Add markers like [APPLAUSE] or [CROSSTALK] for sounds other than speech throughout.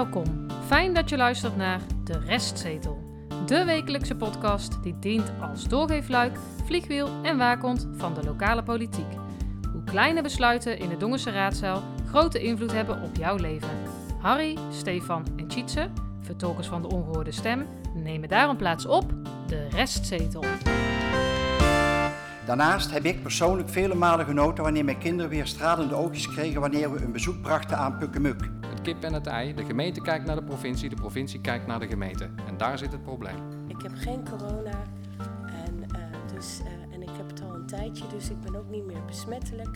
Welkom. Fijn dat je luistert naar De Restzetel. De wekelijkse podcast die dient als doorgeefluik, vliegwiel en waakhond van de lokale politiek. Hoe kleine besluiten in de Dongense raadzaal grote invloed hebben op jouw leven. Harry, Stefan en Tjitse, vertolkers van de ongehoorde stem, nemen daarom plaats op De Restzetel. Daarnaast heb ik persoonlijk vele malen genoten wanneer mijn kinderen weer stralende oogjes kregen wanneer we een bezoek brachten aan Pukkemuk. Het kip en het ei. De gemeente kijkt naar de provincie, de provincie kijkt naar de gemeente. En daar zit het probleem. Ik heb geen corona en, eh, dus, eh, en ik heb het al een tijdje, dus ik ben ook niet meer besmettelijk.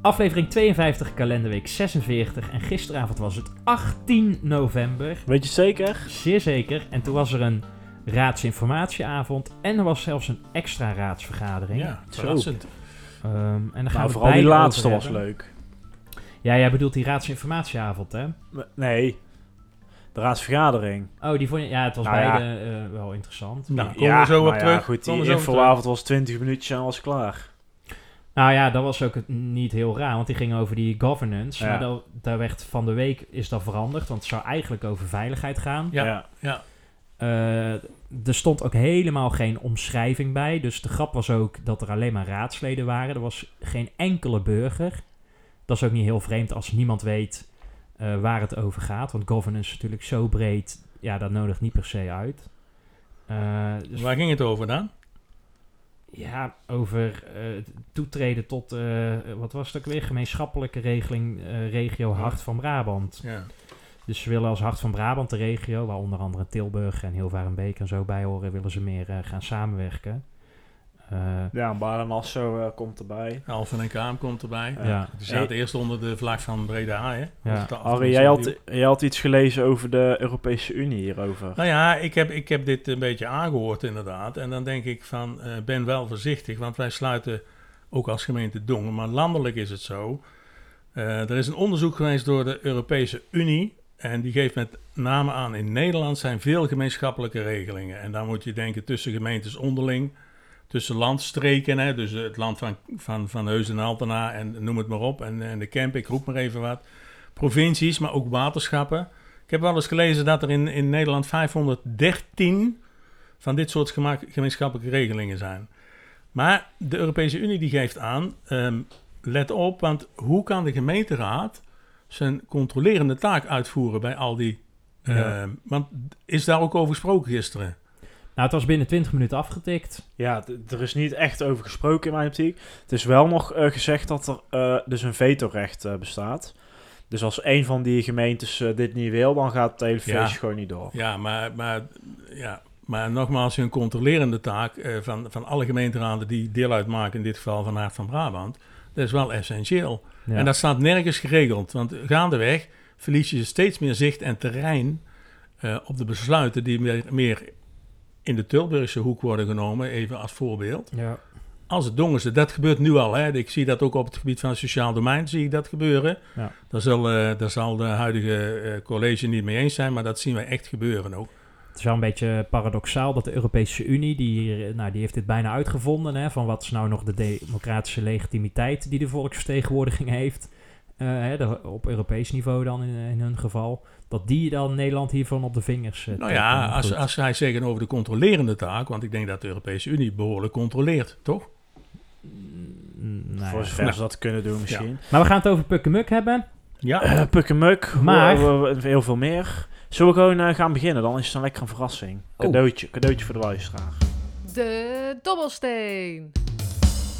Aflevering 52, kalenderweek 46. En gisteravond was het 18 november. Weet je zeker? Zeer zeker. En toen was er een raadsinformatieavond. En er was zelfs een extra raadsvergadering. Ja, verrassend. Ehm, en dan gaan Nou, we vooral die laatste was leuk. Ja, jij bedoelt die raadsinformatieavond, hè? Nee, de raadsvergadering. Oh, die vond je... Ja, het was Nou ja. beide eh, wel interessant. Nou, komen we zo op ja, terug. goed, die infoavond was 20 minuutjes en was klaar. Nou ja, dat was ook niet heel raar, want die ging over die governance. Ja. Maar dat, daar werd van de week is dat veranderd, want het zou eigenlijk over veiligheid gaan. Ja. ja. Eh, er stond ook helemaal geen omschrijving bij. Dus de grap was ook dat er alleen maar raadsleden waren. Er was geen enkele burger. Dat is ook niet heel vreemd als niemand weet eh, waar het over gaat. Want governance is natuurlijk zo breed. Ja, dat nodigt niet per se uit. Eh, dus Waar ging het over dan? ja, over eh, toetreden tot, wat was het ook weer? Gemeenschappelijke regeling regio Hart van Brabant. Ja. Dus ze willen als Hart van Brabant, de regio, waar onder andere Tilburg en Hilvarenbeek en zo bij horen, willen ze meer gaan samenwerken. Eh, Ja, en Baden-Nassau eh, komt erbij. Alphen en Kaam komt erbij. ja. Die zaten eerst onder de vlag van Breda, hè? Ja. Jij had, jij had iets gelezen over de Europese Unie hierover. Nou ja, ik heb, ik heb dit een beetje aangehoord inderdaad. En dan denk ik van, eh, ben wel voorzichtig. Want wij sluiten ook als gemeente Dongen. Maar landelijk is het zo. Eh, er is een onderzoek geweest door de Europese Unie. En die geeft met name aan, in Nederland zijn veel gemeenschappelijke regelingen. En dan moet je denken tussen gemeentes onderling, tussen landstreken. Hè, dus het land van, van, van Heusden en Altena en noem het maar op. En, en de Kemp, ik roep maar even wat. Provincies, maar ook waterschappen. Ik heb wel eens gelezen dat er in, in Nederland 513 van dit soort gemeenschappelijke regelingen zijn. Maar de Europese Unie die geeft aan, ehm, let op, want hoe kan de gemeenteraad zijn controlerende taak uitvoeren bij al die... Ja. ehm, want is daar ook over gesproken gisteren? Nou, het was binnen 20 minuten afgetikt. Ja, er is niet echt over gesproken in mijn optiek. Het is wel nog eh, gezegd dat er eh, dus een vetorecht eh, bestaat. Dus als een van die gemeentes dit niet wil, dan gaat het hele feestje Ja. gewoon niet door. Ja, maar, maar, ja, maar nogmaals, hun controlerende taak eh, van, van alle gemeenteraden die deel uitmaken, in dit geval van Hart van Brabant, dat is wel essentieel. Ja. En dat staat nergens geregeld, want gaandeweg verlies je steeds meer zicht en terrein eh, op de besluiten die meer, meer in de Tilburgse hoek worden genomen, even als voorbeeld. ja. Als het Dongense, dat gebeurt nu al. Hè. Ik zie dat ook op het gebied van het sociaal domein, zie ik dat gebeuren. Ja. Daar, zal, eh, daar zal de huidige eh, college niet mee eens zijn, maar dat zien wij echt gebeuren ook. Het is wel een beetje paradoxaal dat de Europese Unie, die, hier, nou, die heeft dit bijna uitgevonden, hè, van wat is nou nog de democratische legitimiteit die de volksvertegenwoordiging heeft, eh, hè, de- op Europees niveau dan in, in hun geval, dat die dan Nederland hiervan op de vingers uh, Nou ja, als, als zij zeggen over de controlerende taak, want ik denk dat de Europese Unie behoorlijk controleert, toch? Nou, Voor ja. zover ze dat kunnen doen misschien. Maar we gaan het over Pukkemuk hebben. Ja, Eh Pukkemuk, Maar- heel veel meer. Zullen we gewoon eh, gaan beginnen? Dan is het een lekkere verrassing. Oh. Cadeautje, cadeautje voor de luisteraar. De dobbelsteen.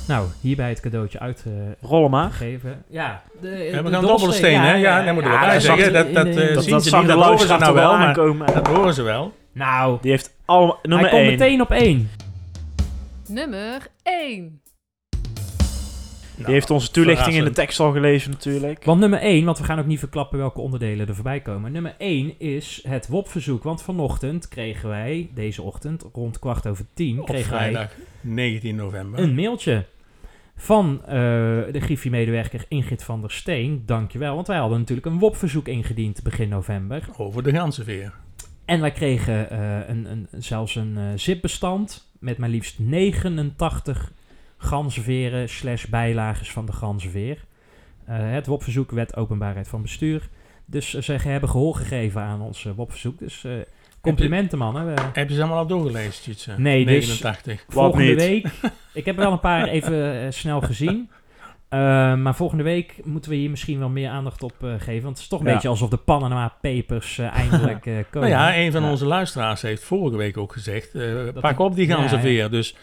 Nou, hierbij het cadeautje uitgegeven. Ja, de, we gaan dobbelsteen, hè? Ja, we bij dat zeggen. Dat, eh, Dat, zien dat ze zag niet, de dat horen ze luisteraar nou wel, maar dat horen ze wel. Nou, Die heeft allemaal... Nummer hij komt 1. meteen op één. Nummer 1. Die heeft onze toelichting in de tekst al gelezen natuurlijk. Want nummer 1, want we gaan ook niet verklappen welke onderdelen er voorbij komen. Nummer 1 is het WOP-verzoek. Want vanochtend kregen wij, deze ochtend, rond kwart over tien, Op kregen wij vrijdag 19 november. een mailtje van eh, de Griffie-medewerker Ingrid van der Steen. Dankjewel, want wij hadden natuurlijk een WOP-verzoek ingediend begin november. Over de ganzenveer. En wij kregen eh, een, een, zelfs een eh, zipbestand met maar liefst 89 ganzenveren slash bijlages van de ganzenveer. Eh, het WOP-verzoek, wet openbaarheid van bestuur. Dus eh, ze hebben gehoor gegeven aan ons eh, WOP-verzoek. Dus eh, complimenten, mannen. We- Heb je ze allemaal al doorgelezen, Tjitse? Nee, dus- 89. [LAUGHS] volgende niet? week. Ik heb er wel een paar even snel gezien. Eh, maar volgende week moeten we hier misschien wel meer aandacht op eh, geven. Want het is toch een Ja. beetje alsof de Panama Papers eh, [LAUGHS] eindelijk eh, komen. Nou ja, een van Ja. onze luisteraars heeft vorige week ook gezegd... eh, pak op die Ja, ganzenveer. Dus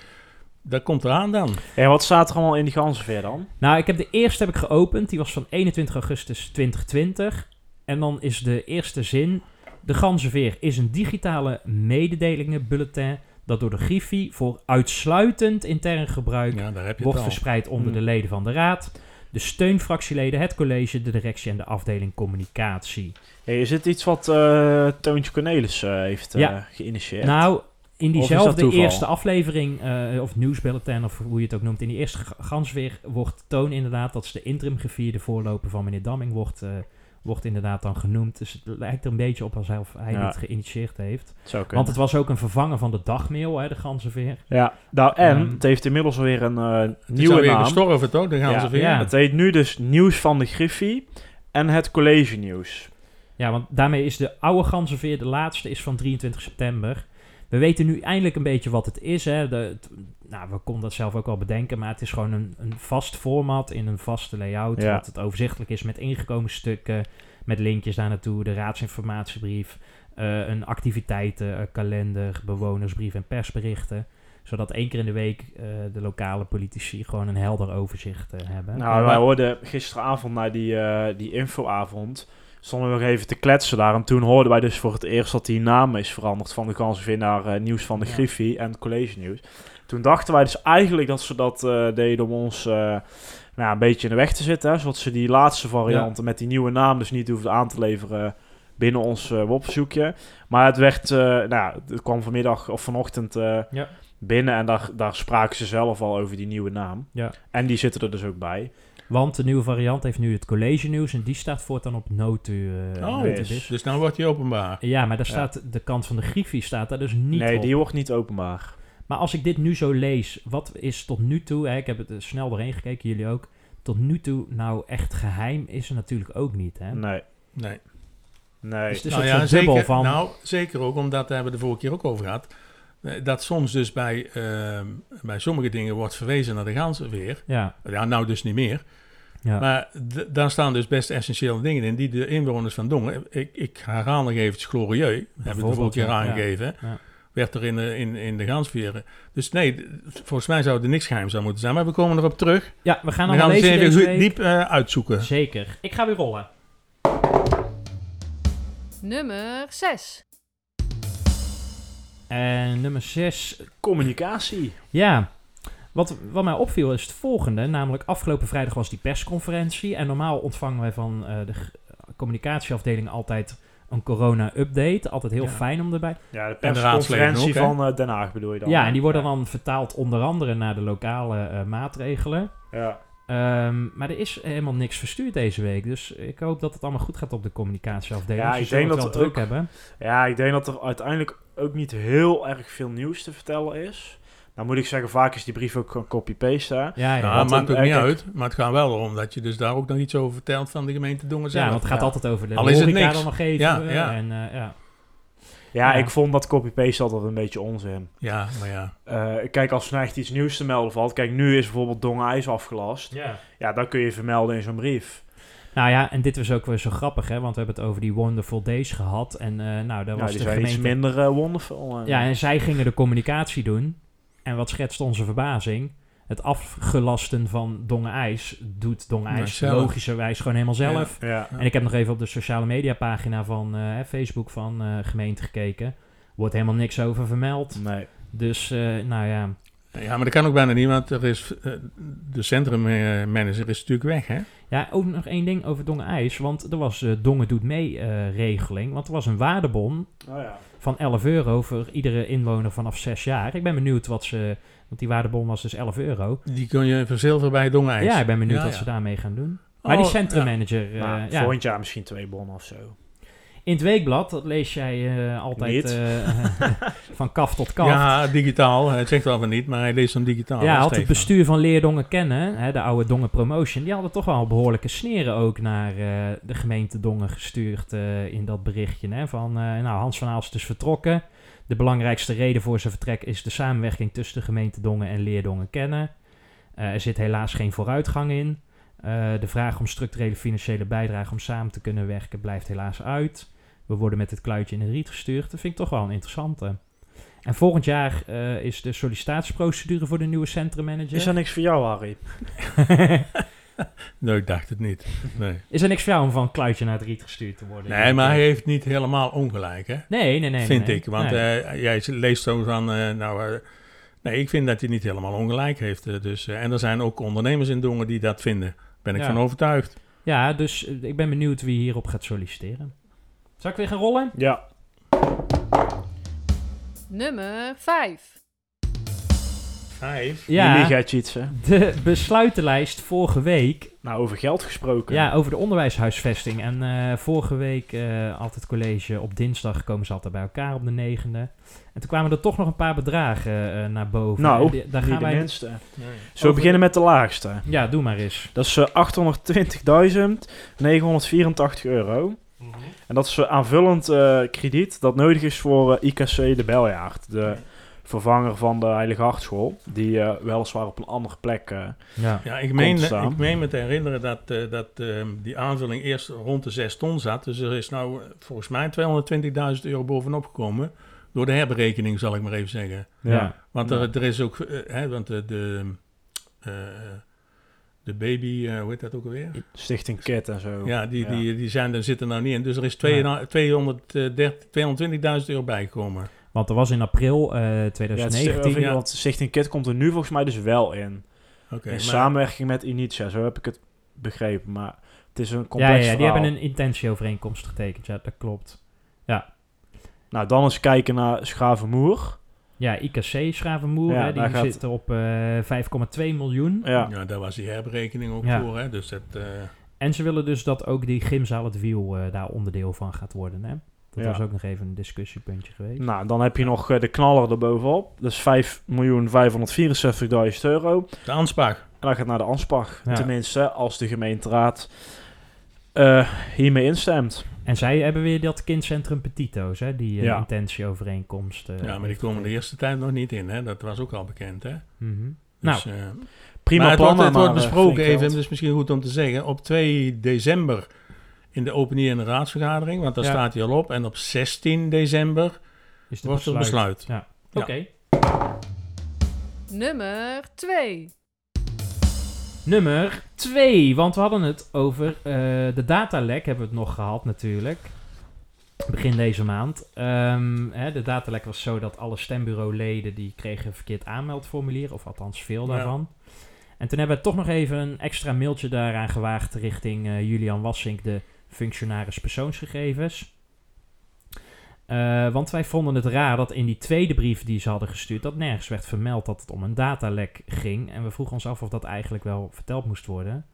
dat komt eraan dan. En wat staat er allemaal in die ganzenveer dan? Nou, ik heb de eerste heb ik geopend. Die was van 21 augustus 2020. En dan is de eerste zin... De ganzenveer is een digitale mededelingenbulletin... dat door de Griffie voor uitsluitend intern gebruik... Ja, daar heb je wordt verspreid onder Hmm. de leden van de raad... de steunfractieleden, het college, de directie en de afdeling communicatie. Hey, is dit iets wat eh Toontje Cornelis eh, heeft eh, Ja. geïnitieerd? Nou, in diezelfde eerste aflevering, eh, of nieuwsbulletin, of hoe je het ook noemt, in die eerste ga- gansweer wordt Toon inderdaad, dat is de interim gevierde voorloper van meneer Damming, wordt, eh, wordt inderdaad dan genoemd. Dus het lijkt er een beetje op alsof hij Ja. dit geïnitieerd heeft. Want het was ook een vervanger van de dagmail, hè, de ganzenveer. Ja, nou, en Ehm, het heeft inmiddels alweer een eh, Het is nieuwe alweer naam. gestorven, toch? De ganzenveer. Ja. Het heet nu dus Nieuws van de Griffie en het College Nieuws. Ja, want daarmee is de oude ganzenveer, de laatste, is van 23 september. We weten nu eindelijk een beetje wat het is. Hè. De, het- nou, we konden dat zelf ook al bedenken, maar het is gewoon een, een vast format in een vaste layout. Ja. Dat het overzichtelijk is met ingekomen stukken, met linkjes daar naartoe, de raadsinformatiebrief, eh, een activiteitenkalender, bewonersbrief en persberichten. Zodat één keer in de week eh, de lokale politici gewoon een helder overzicht eh, hebben. Nou, wij hoorden gisteravond naar die, eh, die infoavond. Stonden we nog even te kletsen daar. En toen hoorden wij dus voor het eerst dat die naam is veranderd van de Ganzenveer naar eh, Nieuws van de Ja. Griffie en College Nieuws. Toen dachten wij dus eigenlijk dat ze dat eh, deden om ons eh, nou, een beetje in de weg te zitten. Hè, zodat ze die laatste varianten met die nieuwe naam dus niet hoefden aan te leveren binnen ons eh WOP-verzoekje. Maar het werd, nou, het kwam vanmiddag of vanochtend Ja. binnen en daar, daar spraken ze zelf al over die nieuwe naam. Ja. En die zitten er dus ook bij. Want de nieuwe variant heeft nu het college nieuws en die staat voortaan op Notu. eh, Oh, Notubis. dus nou wordt hij openbaar. Ja, maar daar Ja. staat de kant van de Griffie staat daar dus niet nee, op. die wordt niet openbaar. Maar als ik dit nu zo lees, wat is tot nu toe, hè, ik heb het er snel doorheen gekeken, jullie ook, tot nu toe nou echt geheim is er natuurlijk ook niet. Hè? Nee. Nee. Nee. Dus het is nou ja, zeker, dubbel van... nou, zeker ook, omdat daar hebben we de vorige keer ook over gehad. eh, Dat soms dus bij, ehm, bij sommige dingen wordt verwezen naar de ganzenveer. ja, Ja, nou dus niet meer. Ja. Maar daar staan dus best essentiële dingen in die de inwoners van Dongen, ik, ik herhaal nog eventjes glorieux, hebben we vorige Bijvoorbeeld, keer aangegeven, Ja. werd er in de, in, in de gansveren. Dus nee, volgens mij zou er niks geheim aan moeten zijn, maar we komen erop terug. ja, we gaan We gaan het even week. diep eh, uitzoeken. Zeker. Ik ga weer rollen. Nummer 6. En nummer 6, Communicatie. Ja, wat, wat mij opviel is het volgende. Namelijk afgelopen vrijdag was die persconferentie. En normaal ontvangen wij van eh, de communicatieafdeling altijd een corona-update. Altijd heel Ja. fijn om erbij. Ja, de persconferentie ook, van eh, Den Haag bedoel je dan? ja, en die worden dan vertaald onder andere naar de lokale eh, maatregelen. Ja. Ehm, maar er is helemaal niks verstuurd deze week. Dus ik hoop dat het allemaal goed gaat op de communicatieafdeling. Ja, Ze ik denk het dat wel er druk ook- hebben. ja, ik denk dat er uiteindelijk ook niet heel erg veel nieuws te vertellen is. Nou moet ik zeggen, vaak is die brief ook gewoon copy-paste. Ja, ja. Ja, want maakt dan, ook niet uit, maar het gaat wel erom dat je dus daar ook nog iets over vertelt van de gemeente Dongen zelf. ja, want het gaat ja. altijd over de Al is het niks. dan nog even. Ja, ja. En, eh, ja. Ja, Ja. ik vond dat copy-paste altijd een beetje onzin. Ja, maar ja. Eh, kijk, als er nou echt iets nieuws te melden valt. Kijk, nu is bijvoorbeeld Dongen IJs afgelast. ja. Ja, dat kun je vermelden in zo'n brief. Nou ja, en dit was ook weer zo grappig, hè? Want we hebben het over die Wonderful Days gehad. En eh, nou, daar Ja, was die de zijn gemeente... iets minder wonderful. Ja, en zij gingen de communicatie doen. En wat schetst onze verbazing? Het afgelasten van Dongen IJs doet Dongen Ja, IJs logischerwijs gewoon helemaal zelf. ja. En ik heb nog even op de sociale media pagina van eh, Facebook van eh, gemeente gekeken. Wordt helemaal niks over vermeld. Nee. Dus, eh, nou ja. Ja, maar dat kan ook bijna niet, want er is, de centrummanager is natuurlijk weg, hè? Ja, ook nog één ding over Dongen IJs. Want er was Dongen doet mee regeling. Want er was een waardebon Oh ja. Van 11 euro voor iedere inwoner vanaf 6 jaar. Ik ben benieuwd wat ze... Want die waardebon was dus 11 euro. Die kun je verzilveren bij Dongen IJs. Ja, ik ben benieuwd Ja, wat ja. ze daarmee gaan doen. Maar Oh, die centrummanager... Nou, ja. Volgend jaar misschien twee bonnen of zo. In het weekblad, dat lees jij eh, altijd eh, [LAUGHS] van kaf tot kaf. Ja, digitaal. Hij zegt wel van niet, maar hij leest dan digitaal. ja, had het bestuur van Leerdongen kennen, hè, de oude Dongen Promotion, die hadden toch wel behoorlijke sneren ook naar eh, de gemeente Dongen gestuurd eh, in dat berichtje. Hè, van, eh, nou, Hans van Aalst is vertrokken. De belangrijkste reden voor zijn vertrek is de samenwerking tussen de gemeente Dongen en Leerdongen kennen. Eh, er zit helaas geen vooruitgang in. Eh, de vraag om structurele financiële bijdrage om samen te kunnen werken blijft helaas uit. We worden met het kluitje in de riet gestuurd. Dat vind ik toch wel een interessante. En volgend jaar eh, is de sollicitatieprocedure voor de nieuwe centrummanager. Is er niks voor jou, Harry? [LAUGHS] Nee, ik dacht het niet. Nee, Is er niks voor jou om van een kluitje naar het riet gestuurd te worden? nee maar hij heeft niet helemaal ongelijk, hè? Nee, nee, nee. vind nee. ik. Want Nee. eh, jij leest zo van, eh, nou, eh, nee, ik vind dat hij niet helemaal ongelijk heeft. dus, eh, en er zijn ook ondernemers in Dongen die dat vinden. Ben ik Ja. van overtuigd. Ja, dus eh, ik ben benieuwd wie hierop gaat solliciteren. Zal ik weer gaan rollen? Ja. Nummer 5. Vijf. Ja, Jullie gaat de besluitenlijst vorige week. Nou, over geld gesproken. Ja, over de onderwijshuisvesting. En eh, vorige week, eh altijd college, op dinsdag komen ze altijd bij elkaar op de negende. En toen kwamen er toch nog een paar bedragen eh, naar boven. Nou, die- daar gaan de wij... minste. Nee. Zullen we Over- beginnen met de laagste? Ja, doe maar eens. Dat is eh, 820.984 euro. En dat is eh, aanvullend eh, krediet dat nodig is voor eh, IKC de Beljaard. De vervanger van de Heilige Hartschool. Die eh, weliswaar op een andere plek... eh, Ja. Ja, ik meen, ik meen me te herinneren dat, eh, dat eh, die aanvulling eerst rond de 6 ton zat. Dus er is nou eh, volgens mij 220.000 euro bovenop gekomen. Door de herberekening, zal ik maar even zeggen. Ja. Want Ja. er, er is ook, eh, hè, want de, de, eh, de baby, eh, hoe heet dat ook alweer? Stichting Kit en zo. Ja, die, Ja. Die, die zijn, er zitten nou niet in. Dus er is 230 220.000 euro bijgekomen. Want er was in april eh, Ja, het is- 2019... of- Want Stichting Kit komt er nu volgens mij dus wel in. Oké, in maar- samenwerking met Initia, zo heb ik het begrepen. Maar het is een ja, complex ja, die verhaal. hebben een intentieovereenkomst getekend. Ja, dat klopt. Nou, dan eens kijken naar Schavenmoer. Ja, IKC Schravenmoer, Ja, hè, die gaat- zit op eh 5,2 miljoen. Ja. Ja, daar was die herberekening ook Ja. voor. Hè? Dus dat, eh, En ze willen dus dat ook die gymzaal het wiel eh, daar onderdeel van gaat worden. Hè? Dat Ja. was ook nog even een discussiepuntje geweest. Nou, dan heb je nog de knaller erbovenop. Dat is 5.564.000 euro. de aanspraak. En dat gaat naar de Anspach. Ja. Tenminste, als de gemeenteraad eh, hiermee instemt. En zij hebben weer dat kindcentrum Petito's, hè? die eh, Ja. intentieovereenkomst. eh, ja, maar die komen de eerste tijd nog niet in. Hè? Dat was ook al bekend. Hè? Mhm. Dus, Nou, Prima maar het plannen, wordt, het wordt besproken even, geld. dus misschien goed om te zeggen. Op 2 december in de opening en de raadsvergadering, want daar Ja. staat hij al op. En op 16 december is de wordt het besluit. Ja. Ja. Oké. Nummer 2. Nummer 2, want we hadden het over eh, de datalek, hebben we het nog gehad natuurlijk. Begin deze maand. Ehm, hè, de datalek was zo dat alle stembureauleden die kregen een verkeerd aanmeldformulier, of althans veel Ja. daarvan. En toen hebben we toch nog even een extra mailtje daaraan gewaagd richting eh, Julian Wassink, de functionaris persoonsgegevens. Eh, want wij vonden het raar dat in die tweede brief die ze hadden gestuurd, dat nergens werd vermeld dat het om een datalek ging. En we vroegen ons af of dat eigenlijk wel verteld moest worden.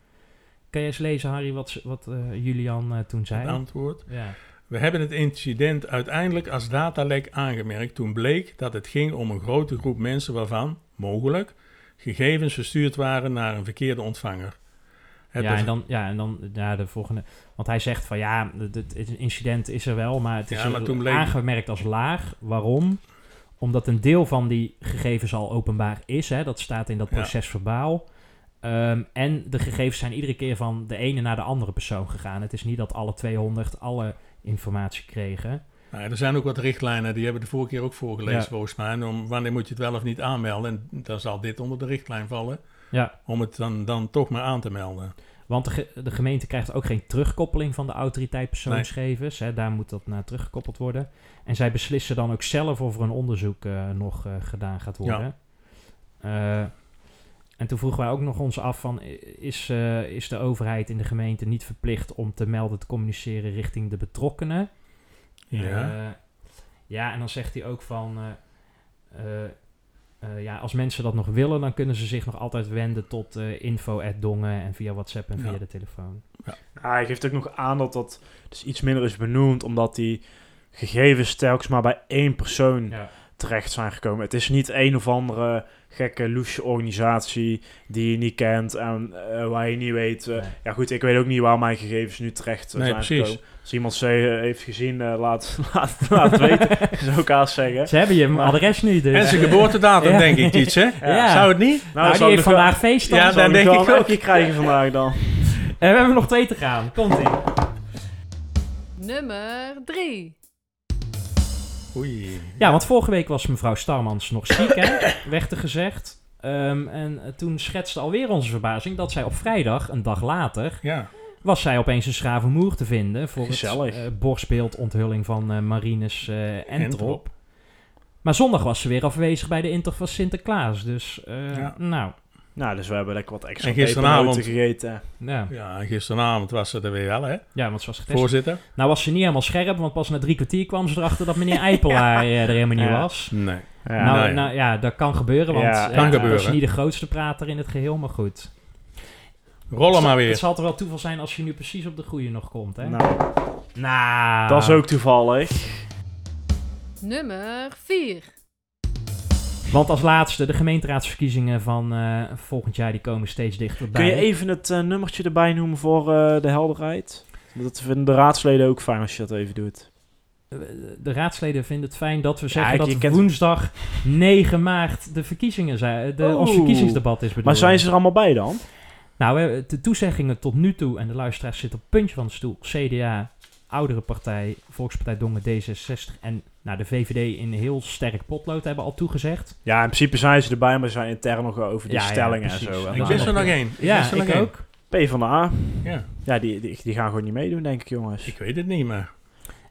Kan je eens lezen, Harry, wat, wat eh, Julian eh, toen zei? Het antwoord. Ja. We hebben het incident uiteindelijk als datalek aangemerkt toen bleek dat het ging om een grote groep mensen waarvan, mogelijk, gegevens verstuurd waren naar een verkeerde ontvanger. Het ja, en dan, ja, en dan ja, de volgende. Want hij zegt van ja, het, incident is er wel, maar het is Ja, maar er toen bleek- aangemerkt als laag. Waarom? Omdat een deel van die gegevens al openbaar is. Hè? Dat staat in dat proces verbaal. Ehm, en de gegevens zijn iedere keer van de ene naar de andere persoon gegaan. Het is niet dat alle 200 alle informatie kregen. Nou, er zijn ook wat richtlijnen, die hebben de vorige keer ook voorgelezen volgens mij. Om wanneer moet je het wel of niet aanmelden. En dan zal dit onder de richtlijn vallen. Ja. Om het dan, dan toch maar aan te melden. Want de, ge- de gemeente krijgt ook geen terugkoppeling van de autoriteit persoonsgegevens. Hè, daar moet dat naar teruggekoppeld worden. En zij beslissen dan ook zelf of er een onderzoek eh, nog eh, gedaan gaat worden. Eh, en toen vroegen wij ook nog ons af van... Is, is de overheid in de gemeente niet verplicht om te melden, te communiceren richting de betrokkenen? Ja. Ja, en dan zegt hij ook van... eh, ja, als mensen dat nog willen, dan kunnen ze zich nog altijd wenden tot eh info@dongen en via WhatsApp en via de telefoon. Ja, hij geeft ook nog aan dat dat dus iets minder is benoemd, omdat die gegevens telkens maar bij één persoon Ja. Terecht zijn gekomen. Het is niet een of andere gekke loesje organisatie die je niet kent en eh, waar je niet weet. eh, Nee. Ja goed, ik weet ook niet waar mijn gegevens nu terecht eh, Nee, zijn precies. gekomen. Als iemand ze heeft gezien, eh, laat, [LAUGHS] laat, laat het weten, [LAUGHS] zou ik haast zeggen. Ze hebben je Maar- adres nu dus. En zijn geboortedatum, [LAUGHS] Ja. denk ik, iets, hè? Ja. Zou het niet? nou, die heeft nog wel- vandaag feest dan. Ja, dan denk ik ook. appje krijgen vandaag dan. En we hebben nog twee te gaan. Komt-ie. Nummer 3. Oei. Ja, want vorige week was mevrouw Starmans nog ziek, hè? [COUGHS] werd er gezegd. Ehm, en eh, toen schetste alweer onze verbazing dat zij op vrijdag, een dag later, Ja. was zij opeens in Schravenmoer te vinden voor Gezellig. het eh, borstbeeld onthulling van eh Marines eh Entrop. Maar zondag was ze weer afwezig bij de intocht van Sinterklaas. Dus, Ja. nou, Nou, dus we hebben lekker wat extra En gisteravond- gegeten. ja. Ja, en gisteravond was ze er weer wel, hè? ja, want ze was getest. Voorzitter? Nou was ze niet helemaal scherp, want pas na drie kwartier kwam ze erachter dat meneer Eipelaar [LAUGHS] eh, er helemaal niet Ja. was. Nee. Ja. nou, nou ja. nou ja, dat kan gebeuren, want Ja, eh, kan dat gebeuren. is niet de grootste prater in het geheel, maar goed. Rollen maar Het weer. zal toch wel toeval zijn als je nu precies op de goede nog komt, hè? Nou, Nou, dat is ook toevallig. Nummer 4. Want als laatste, de gemeenteraadsverkiezingen van eh, volgend jaar, die komen steeds dichterbij. Kun je even het eh, nummertje erbij noemen voor eh, de helderheid? Dat vinden de raadsleden ook fijn als je dat even doet. De raadsleden vinden het fijn dat we zeggen dat kent- woensdag 9 maart de verkiezingen zijn. De, ons verkiezingsdebat is bedoeld. Maar zijn ze er allemaal bij dan? Nou, we hebben de toezeggingen tot nu toe, en de luisteraars zitten op het puntje van de stoel. CDA, Oudere Partij, Volkspartij Dongen, D66 en nou, de VVD in heel sterk potlood hebben al toegezegd. Ja, in principe zijn ze erbij, maar ze zijn intern nog over die Ja, ja, stellingen en zo. En Ik wist er nog- één. Ik ja, wist er nog ik ook. P van de A. Ja, Ja, die, die, die gaan gewoon niet meedoen, denk ik, jongens. ik weet het niet, maar...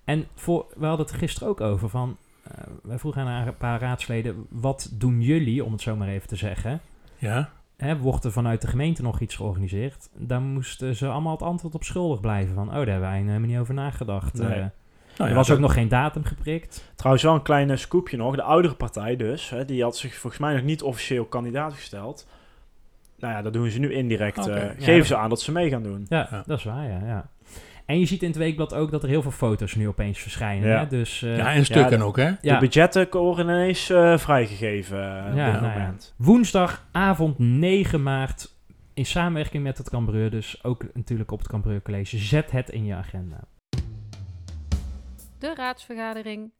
En voor, we hadden het er gisteren ook over van, eh, wij vroegen aan een paar raadsleden, wat doen jullie, om het zo maar even te zeggen? Ja, Hè, wordt er vanuit de gemeente nog iets georganiseerd? Dan moesten ze allemaal het antwoord op schuldig blijven van, oh, daar hebben wij helemaal niet over nagedacht. Nee. Eh, Nou er ja, was ook nog geen datum geprikt. Trouwens, wel een klein eh, scoopje nog. De oudere partij dus, hè, die had zich volgens mij nog niet officieel kandidaat gesteld. Nou ja, dat doen ze nu indirect. Oké, eh, ja. geven ze aan dat ze mee gaan doen. Ja, Ja. dat is waar, ja, ja. En je ziet in het weekblad ook dat er heel veel foto's nu opeens verschijnen. Ja. Hè? Dus, eh, Ja, en stukken ook, hè? ja. De budgetten worden ineens eh, vrijgegeven eh, op Ja, dit nou ja. moment. Woensdagavond 9 maart in samenwerking met het Cambreur, dus ook natuurlijk op het Cambreur College. Zet het in je agenda. De raadsvergadering.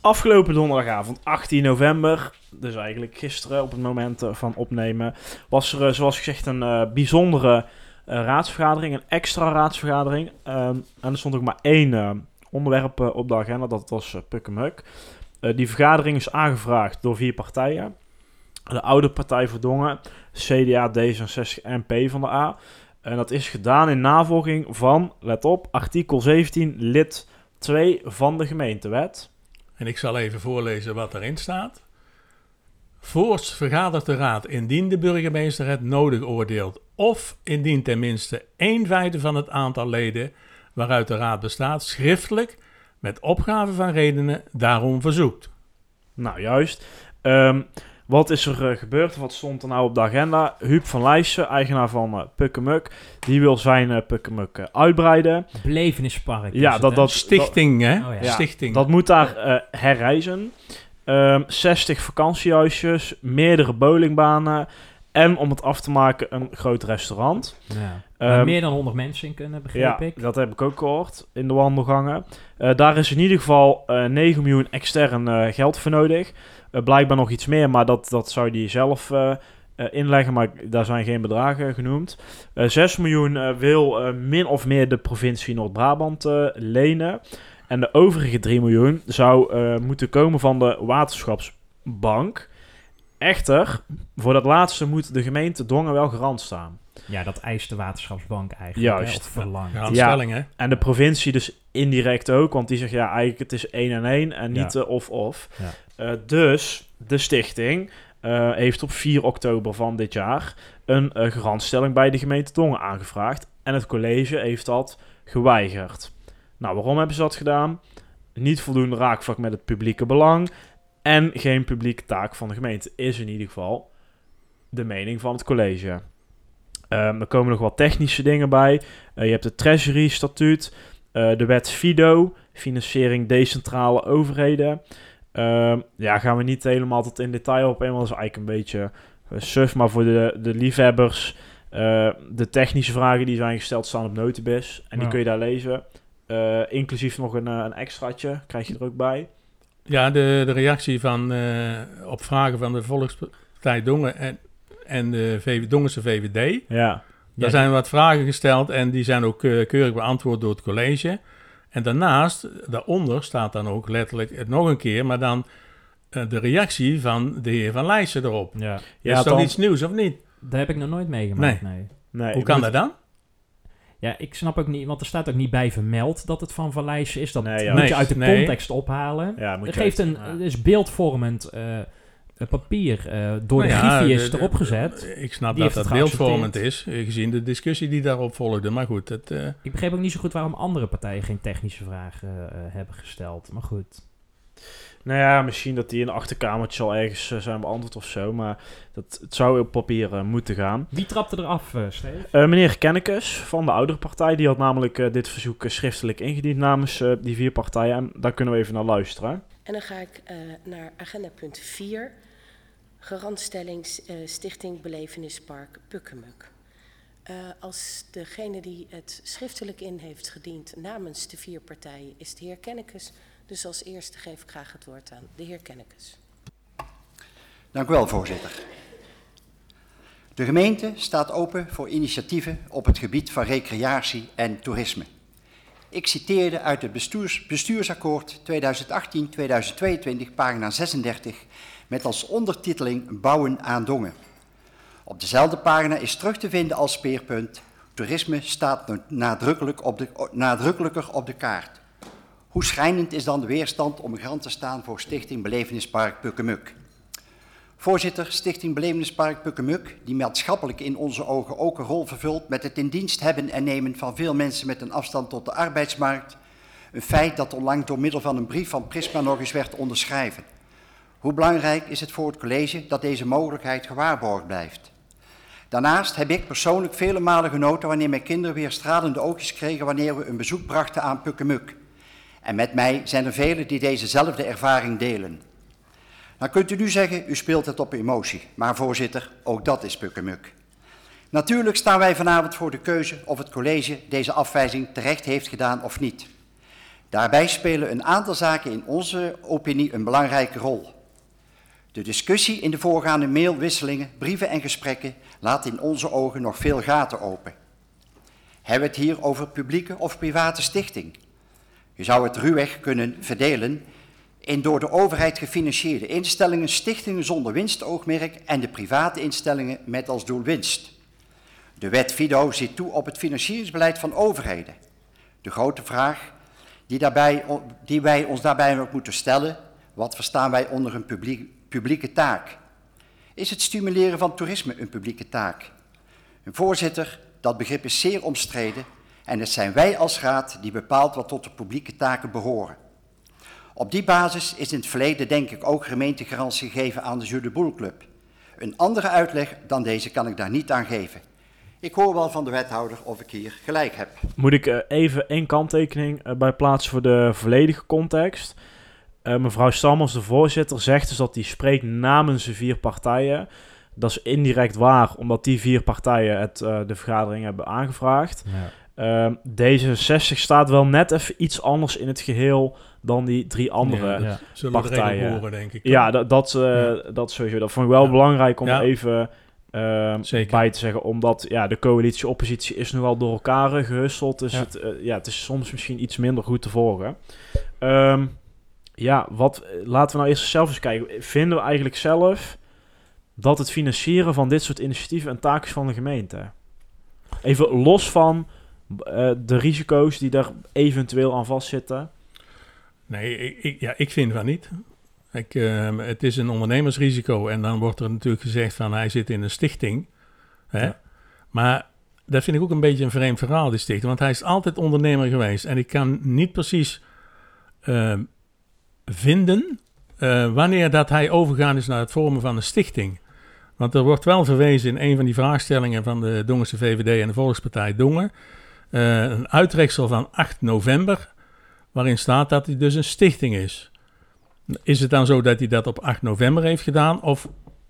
Afgelopen donderdagavond, 18 november, dus eigenlijk gisteren op het moment van opnemen, was er, zoals gezegd, een eh, bijzondere raadsvergadering, een extra raadsvergadering. Ehm, en er stond ook maar één eh, onderwerp eh, op de agenda, dat was uh, Pukkenmuk. Eh, die vergadering is aangevraagd door vier partijen. De Oude Partij voor Dongen, CDA, D66 en P van de A. En dat is gedaan in navolging van, let op, artikel 17 lid 2 van de gemeentewet. En ik zal even voorlezen wat erin staat. Voorts vergadert de raad indien de burgemeester het nodig oordeelt of indien tenminste een vijfde van het aantal leden waaruit de raad bestaat schriftelijk met opgave van redenen daarom verzoekt. Nou, juist. Ehm, wat is er eh, gebeurd? Wat stond er nou op de agenda? Huub van Leijsen, eigenaar van eh Pukkemuk, die wil zijn eh Pukkemuk uitbreiden. Belevenispark. Ja, dat, dat, Stichting, hè? Oh ja. Ja, Stichting. dat moet daar eh, herreizen. Ehm 60 vakantiehuisjes, meerdere bowlingbanen en om het af te maken een groot restaurant. Ja. Ehm, meer dan 100 mensen in kunnen, begreep Ja, ik. dat heb ik ook gehoord in de wandelgangen. Eh, daar is in ieder geval eh 9 miljoen extern eh, geld voor nodig. Eh, blijkbaar nog iets meer, maar dat, dat zou die zelf eh, eh, inleggen. Maar daar zijn geen bedragen genoemd. Eh 6 miljoen eh, wil eh, min of meer de provincie Noord-Brabant eh, lenen. En de overige 3 miljoen zou eh, moeten komen van de waterschapsbank. Echter, voor dat laatste moet de gemeente Dongen wel garant staan. Ja, dat eist de waterschapsbank eigenlijk. Juist. Hè, of verlangt. Ja, Ja. stelling, hè? En de provincie dus indirect ook, want die zegt ja, eigenlijk het is één en één en niet Ja. of-of. Ja. Eh, dus de stichting eh, heeft op 4 oktober van dit jaar een eh, garantstelling bij de gemeente Dongen aangevraagd. En het college heeft dat geweigerd. Nou, waarom hebben ze dat gedaan? Niet voldoende raakvlak met het publieke belang. En geen publieke taak van de gemeente. Is in ieder geval de mening van het college. Ehm, er komen nog wat technische dingen bij. Eh, je hebt het Treasury-statuut, eh, de wet FIDO, financiering decentrale overheden. Ehm, ja, gaan we niet helemaal tot in detail op want dat is eigenlijk een beetje uh, suf, maar voor de, de liefhebbers, de technische vragen die zijn gesteld staan op Notibis en die Ja. kun je daar lezen. inclusief nog een, een extraatje, krijg je er ook bij. Ja, de, de reactie van, eh, op vragen van de Volkspartij Dongen en, en de VV, Dongense VVD. Ja, Daar zijn wat vragen gesteld en die zijn ook eh, keurig beantwoord door het college. En daarnaast, daaronder staat dan ook letterlijk het nog een keer, maar dan eh, de reactie van de heer Van Leijsen erop. Ja. Is toch dan- iets nieuws of niet? Dat heb ik nog nooit meegemaakt, nee. nee, Hoe kan moet- dat dan? Ja, ik snap ook niet, want er staat ook niet bij vermeld dat het van Van is. Dat Nee, ja. moet je uit de nee. context ophalen. Ja, moet Het geeft uit- een, ja. is beeldvormend eh, een papier eh, door Nou de ja, griffiers de- erop de- gezet. Ik snap Die dat dat het beeldvormend is, eh, gezien de discussie die daarop volgde. Maar goed, het, eh, Ik begreep ook niet zo goed waarom andere partijen geen technische vragen eh, eh, hebben gesteld. Maar goed. Nou ja, misschien dat die in de achterkamertje al ergens eh, zijn beantwoord of zo. Maar dat, het zou op papier eh, moeten gaan. Wie trapte eraf, eh Steve? Eh, meneer Kennekes van de oudere partij, die had namelijk dit verzoek schriftelijk ingediend namens eh, die vier partijen. En daar kunnen we even naar luisteren. En dan ga ik eh, naar agenda punt 4. Garantstelling Stichting Belevenispark Pukkemuk. Eh, als degene die het schriftelijk in heeft gediend namens de vier partijen is de heer Kennekes. Dus als eerste geef ik graag het woord aan de heer Kennekes. Dank u wel, voorzitter. De gemeente staat open voor initiatieven op het gebied van recreatie en toerisme. Ik citeerde uit het bestuurs, bestuursakkoord 2018-2022, pagina 36, met als ondertiteling Bouwen aan Dongen. Op dezelfde pagina is terug te vinden als speerpunt Toerisme staat nadrukkelijk op de, nadrukkelijker op de kaart. Hoe schrijnend is dan de weerstand om garant te staan voor Stichting Belevenispark Pukkemuk? Voorzitter, Stichting Belevenispark Pukkemuk, die maatschappelijk in onze ogen ook een rol vervult met het in dienst hebben en nemen van veel mensen met een afstand tot de arbeidsmarkt. Een feit dat onlangs door middel van een brief van Prisma nog eens werd onderschreven. Hoe belangrijk is het voor het college dat deze mogelijkheid gewaarborgd blijft? Daarnaast heb ik persoonlijk vele malen genoten wanneer mijn kinderen weer stralende oogjes kregen wanneer we een bezoek brachten aan Pukkemuk. En met mij zijn er velen die dezezelfde ervaring delen. Dan kunt u nu zeggen, u speelt het op emotie. Maar voorzitter, ook dat is pukkemuk. Natuurlijk staan wij vanavond voor de keuze of het college deze afwijzing terecht heeft gedaan of niet. Daarbij spelen een aantal zaken in onze opinie een belangrijke rol. De discussie in de voorgaande mailwisselingen, brieven en gesprekken laat in onze ogen nog veel gaten open. Hebben we het hier over publieke of private stichting? Je zou het ruwweg kunnen verdelen in door de overheid gefinancierde instellingen, stichtingen zonder winstoogmerk en de private instellingen met als doel winst. De wet FIDO ziet toe op het financieringsbeleid van overheden. De grote vraag die, daarbij, die wij ons daarbij moeten stellen, wat verstaan wij onder een publiek, publieke taak? Is het stimuleren van toerisme een publieke taak? Voorzitter, dat begrip is zeer omstreden en het zijn wij als raad die bepaalt wat tot de publieke taken behoren. Op die basis is in het verleden denk ik ook gemeentegarantie gegeven aan de Jeu de Boel Club. Een andere uitleg dan deze kan ik daar niet aan geven. Ik hoor wel van de wethouder of ik hier gelijk heb. Moet ik eh, even één kanttekening eh, bij plaatsen voor de volledige context. Eh, mevrouw Stammers, de voorzitter, zegt dus dat hij spreekt namens de vier partijen. Dat is indirect waar, omdat die vier partijen het, eh, de vergadering hebben aangevraagd. Ja. Ehm, D66 staat wel net even iets anders in het geheel dan die drie andere. Ja, Ja, Ja. Zullen partijen. horen, denk ik. dat, dat, eh, Ja. dat sowieso. Dat vond ik wel Ja. belangrijk om Ja. even ehm, bij te zeggen. Omdat ja, de coalitie-oppositie is nogal door elkaar eh, gehusteld. Dus Ja. Het, eh, ja, het is soms misschien iets minder goed te volgen. Ehm, ja, wat, laten we nou eerst zelf eens kijken. Vinden we eigenlijk zelf dat het financieren van dit soort initiatieven een taak is van de gemeente? Even los van eh, de risico's die daar eventueel aan vastzitten. Nee, ik, ik- ja, ik vind van niet. Ik, ehm, het is een ondernemersrisico en dan wordt er natuurlijk gezegd van hij zit in een stichting. Hè? Ja. Maar dat vind ik ook een beetje een vreemd verhaal, die stichting. Want hij is altijd ondernemer geweest. En ik kan niet precies ehm, vinden eh, wanneer dat hij overgaan is naar het vormen van een stichting. Want er wordt wel verwezen in een van die vraagstellingen van de Dongense VVD en de Volkspartij Dongen. Eh, een uitreksel van 8 november, waarin staat dat hij dus een stichting is. Is het dan zo dat hij dat op 8 november heeft gedaan, of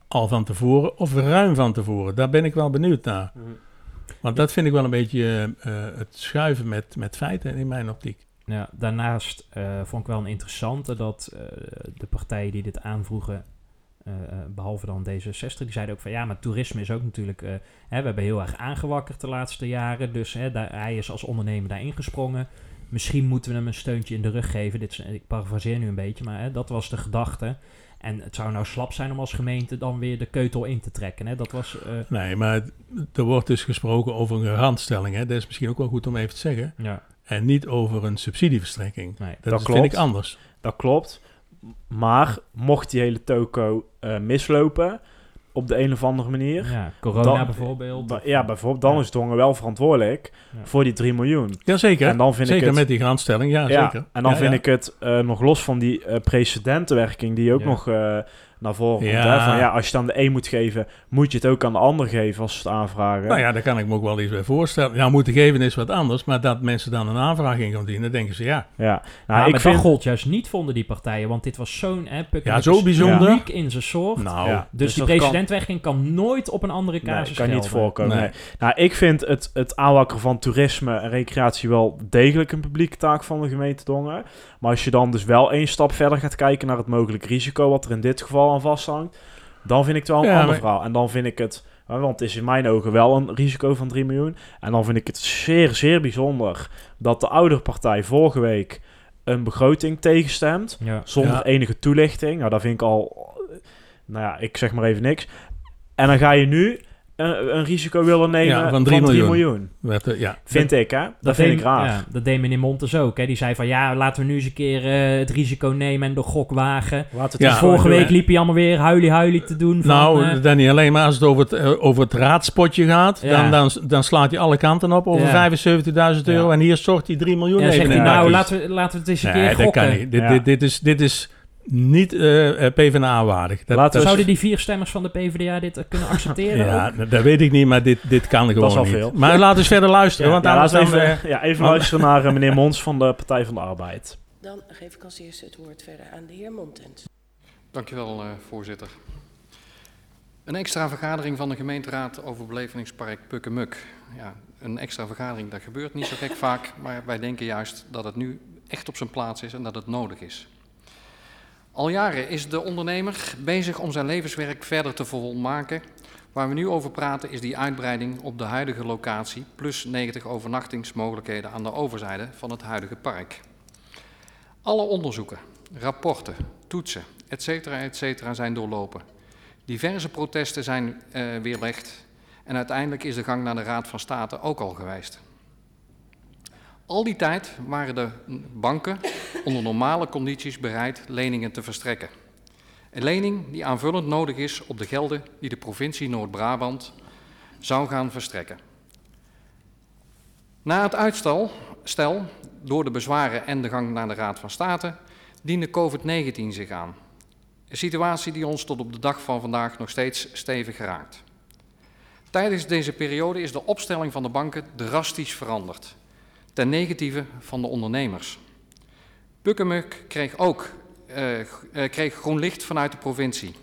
al van tevoren, of ruim van tevoren? Daar ben ik wel benieuwd naar. Want dat vind ik wel een beetje eh, het schuiven met, met feiten in mijn optiek. Ja, daarnaast eh, vond ik wel een interessante dat de partijen die dit aanvroegen, behalve dan D66, die zeiden ook van ja, maar toerisme is ook natuurlijk, eh, hè, we hebben heel erg aangewakkerd de laatste jaren, dus hè, daar, hij is als ondernemer daarin gesprongen. Misschien moeten we hem een steuntje in de rug geven. Dit is, ik parafraseer nu een beetje, maar hè, dat was de gedachte. En het zou nou slap zijn om als gemeente dan weer de keutel in te trekken. Hè? Dat was, eh, Nee, maar er wordt dus gesproken over een garantstelling. Hè? Dat is misschien ook wel goed om even te zeggen. ja, En niet over een subsidieverstrekking. nee. Dat, Dat is- vind ik klopt. anders. Dat klopt. Maar mocht die hele toko eh, mislopen op de een of andere manier. Ja, corona Dan- bijvoorbeeld. ja, bijvoorbeeld, dan Ja. is Dongen wel verantwoordelijk Ja. voor die 3 miljoen. Jazeker. En dan vind ik zeker het- met die garantstelling. Ja, Ja, zeker. en dan Ja, vind ja. ik het eh, nog los van die eh, precedentenwerking die ook Ja. nog eh, naar voren komt. Ja. Hè? Van, ja, als je dan de een moet geven, moet je het ook aan de ander geven als ze het aanvragen. Nou ja, daar kan ik me ook wel iets bij voorstellen. Nou, moeten geven is wat anders. Maar dat mensen dan een aanvraag in gaan dienen, denken ze ja. ja. Nou, Nou, maar ik vind... dat gold juist niet, vonden die partijen. Want dit was zo'n... Ja, zo bijzonder. uniek in zijn soort. Nou, ja, dus, die dat kan- nooit op een andere Nee, casus kan niet voorkomen. Nee. Nee. Nou, ik vind het, het aanwakkeren van toerisme en recreatie wel degelijk een publieke taak van de gemeente Dongen. Maar als je dan dus wel één stap verder gaat kijken naar het mogelijk risico wat er in dit geval aan vasthangt, dan vind ik het wel een Ja, ander maar- verhaal. En dan vind ik het, want het is in mijn ogen wel een risico van 3 miljoen. En dan vind ik het zeer, zeer bijzonder dat de ouderpartij vorige week een begroting tegenstemt. Ja. Zonder Ja. enige toelichting. Nou, dat vind ik al... eh, Nou ja, ik zeg maar even niks. En dan ga je nu een, een risico willen nemen Ja, van van 3 3 miljoen. miljoen. werd, ja. Vind ik, hè? Dat, vind ik raar. Ja, dat deed meneer Montes ook. Hè. Die zei van ja, laten we nu eens een keer eh, het risico nemen en de gok wagen. Eens Vorige week liep hij allemaal weer huilie-huilie te doen. Van, Nou, eh, dan niet alleen maar als het over het, eh, over het raadspotje gaat, Ja. dan, dan, dan slaat hij alle kanten op over Ja. 75.000 euro. Ja. En hier stort hij 3 miljoen ja, even zegt in hij, de nou, laten we, laten we het eens een Nee, keer dat gokken. kan niet. Dit, dit, is, dit is niet eh eh, PvdA-waardig. Dat, dat- Zouden die vier stemmers van de PvdA dit eh, kunnen accepteren? ja, ook? dat dat weet ik niet, maar dit, dit kan gewoon is al niet. veel. Maar laten we eens verder luisteren, Ja, want Ja, laten we even, eh, ja, even luisteren naar meneer Mons van de Partij van de Arbeid. Dan geef ik als eerste het woord verder aan de heer Montens. Dankjewel, eh, voorzitter. Een extra vergadering van de gemeenteraad over belevenispark Pukkemuk. Ja, een extra vergadering, dat gebeurt niet zo gek vaak, maar wij denken juist dat het nu echt op zijn plaats is en dat het nodig is. Al jaren is de ondernemer bezig om zijn levenswerk verder te volmaken. Waar we nu over praten is die uitbreiding op de huidige locatie, plus 90 overnachtingsmogelijkheden aan de overzijde van het huidige park. Alle onderzoeken, rapporten, toetsen, etc. etc. zijn doorlopen. Diverse protesten zijn eh, weerlegd en uiteindelijk is de gang naar de Raad van State ook al geweest. Al die tijd waren de banken onder normale condities bereid leningen te verstrekken. Een lening die aanvullend nodig is op de gelden die de provincie Noord-Brabant zou gaan verstrekken. Na het uitstel stel, door de bezwaren en de gang naar de Raad van State diende COVID-19 zich aan. Een situatie die ons tot op de dag van vandaag nog steeds stevig raakt. Tijdens deze periode is de opstelling van de banken drastisch veranderd, ten negatieve van de ondernemers. Pukkemuk kreeg ook eh, eh, kreeg groen licht vanuit de provincie.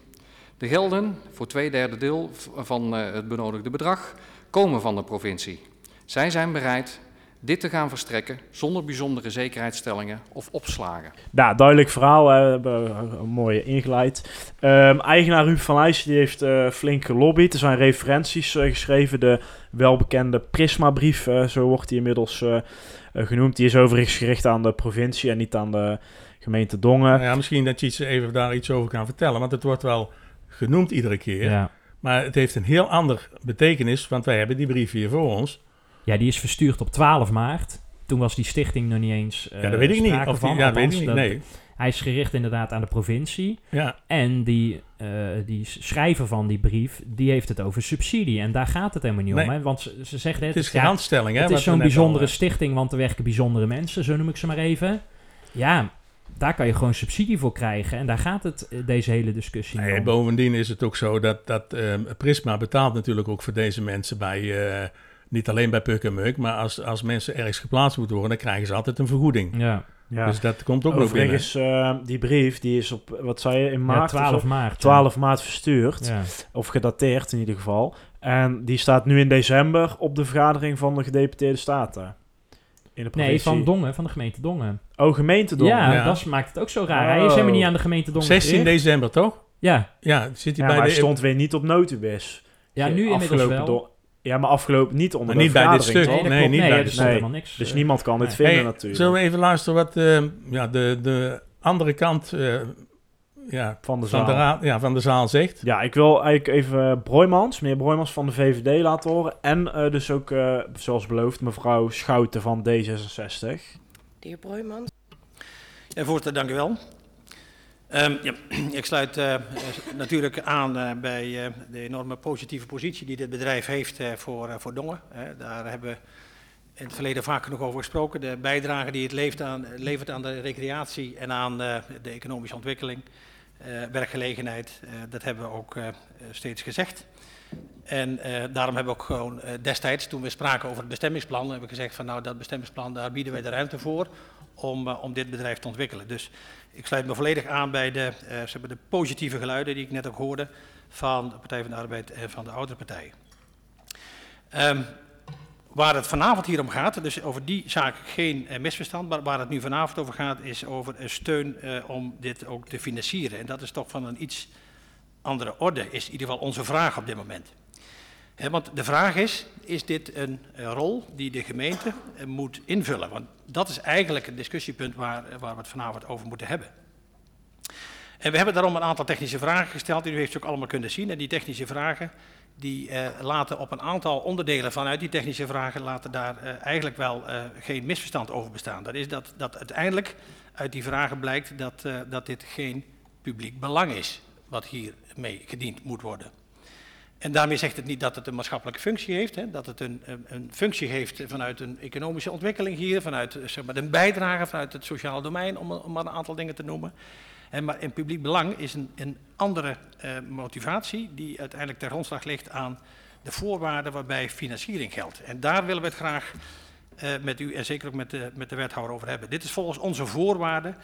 De gelden voor twee derde deel van eh, het benodigde bedrag komen van de provincie. Zij zijn bereid dit te gaan verstrekken zonder bijzondere zekerheidsstellingen of opslagen. Nou, duidelijk verhaal. hè. We hebben een mooie ingeleid. Ehm, eigenaar Ruud van Leijsen die heeft eh, flink gelobbyd. Er zijn referenties eh, geschreven. De welbekende Prisma-brief, eh, zo wordt die inmiddels genoemd. Die is overigens gericht aan de provincie en niet aan de gemeente Dongen. Nou ja, misschien dat je iets, even daar iets over kan vertellen, want het wordt wel genoemd iedere keer. Ja. Maar het heeft een heel ander betekenis, want wij hebben die brief hier voor ons. Ja, die is verstuurd op 12 maart. Toen was die stichting nog niet eens eh ja, dat weet ik niet. Of die, van. ja, dat weet ik niet. Nee. Hij is gericht inderdaad aan de provincie. Ja, En die, eh, die schrijver van die brief, die heeft het over subsidie. En daar gaat het helemaal niet Nee. om. Hè? Want ze, ze zeggen net, het is ja, garantstelling. hè, het is zo'n al, bijzondere eh, stichting, want er werken bijzondere mensen, zo noem ik ze maar even. Ja, daar kan je gewoon subsidie voor krijgen. En daar gaat het, eh, deze hele discussie Nee, om. bovendien is het ook zo dat, dat ehm, Prisma betaalt natuurlijk ook voor deze mensen bij, eh, niet alleen bij Puk en Muk, maar als, als mensen ergens geplaatst moeten worden, dan krijgen ze altijd een vergoeding. Ja, Ja. Dus dat komt ook nog binnen. Overigens, eh, die brief die is op, wat zei je, in ja maart? of 12 zo? maart. 12 maart verstuurd. Ja. Of gedateerd in ieder geval. En die staat nu in december op de vergadering van de gedeputeerde staten. In de Nee, provincie. van Dongen, van de gemeente Dongen. Oh, gemeente Dongen. Ja, Ja. dat maakt het ook zo raar. Hij is helemaal niet aan de gemeente Dongen 16 gericht. december, toch? Ja, Ja, zit hij Ja, bij maar de... hij stond weer niet op notubis. ja nu inmiddels wel. Ja, maar afgelopen niet onder Maar de niet bij dit stuk. Nee, niet nee, bij dit stuk. helemaal niks. Dus eh. niemand kan dit vinden Hey, natuurlijk. Zullen we even luisteren wat eh, ja, de, de andere kant eh, ja, Van de van, zaal. de raad, ja, van de zaal zegt? Ja, ik wil eigenlijk even Broijmans, meneer Broijmans van de VVD laten horen. En eh, dus ook, eh, zoals beloofd, mevrouw Schouten van D66. De heer Broijmans. Ja, voorzitter, dank u wel. Ehm, ja, [CLEARS THROAT] ik sluit eh, eh, natuurlijk aan eh, bij de enorme positieve positie die dit bedrijf heeft voor, voor Dongen. Daar hebben we in het verleden vaak genoeg over gesproken. De bijdrage die het levert aan, levert aan de recreatie en aan de economische ontwikkeling, werkgelegenheid, dat hebben we ook steeds gezegd. En eh, daarom hebben we ook gewoon eh, destijds, toen we spraken over het bestemmingsplan, hebben we gezegd van nou dat bestemmingsplan, daar bieden wij de ruimte voor om, eh, om dit bedrijf te ontwikkelen. Dus ik sluit me volledig aan bij de, zeg maar de positieve geluiden die ik net ook hoorde van de Partij van de Arbeid en van de oudere partijen. Ehm, waar het vanavond hier om gaat, dus over die zaak geen misverstand, maar waar het nu vanavond over gaat is over steun om dit ook te financieren. En dat is toch van een iets andere orde, is in ieder geval onze vraag op dit moment. Want de vraag is, is dit een eh, rol die de gemeente eh, moet invullen? Want dat is eigenlijk het discussiepunt waar, eh, waar we het vanavond over moeten hebben. En we hebben daarom een aantal technische vragen gesteld, u heeft ze ook allemaal kunnen zien. En die technische vragen, die laten op een aantal onderdelen vanuit die technische vragen, laten daar eigenlijk wel geen misverstand over bestaan. Dat is dat, dat uiteindelijk uit die vragen blijkt dat, dat dit geen publiek belang is, wat hiermee gediend moet worden. En daarmee zegt het niet dat het een maatschappelijke functie heeft, hè, dat het een, een, functie heeft vanuit een economische ontwikkeling hier, vanuit eh, zeg maar, een bijdrage vanuit het sociale domein, om, om maar een aantal dingen te noemen. En maar in publiek belang is een, een andere eh, motivatie die uiteindelijk ter grondslag ligt aan de voorwaarden waarbij financiering geldt. En daar willen we het graag eh, met u en zeker ook met de, met de wethouder over hebben. Dit is volgens onze voorwaarden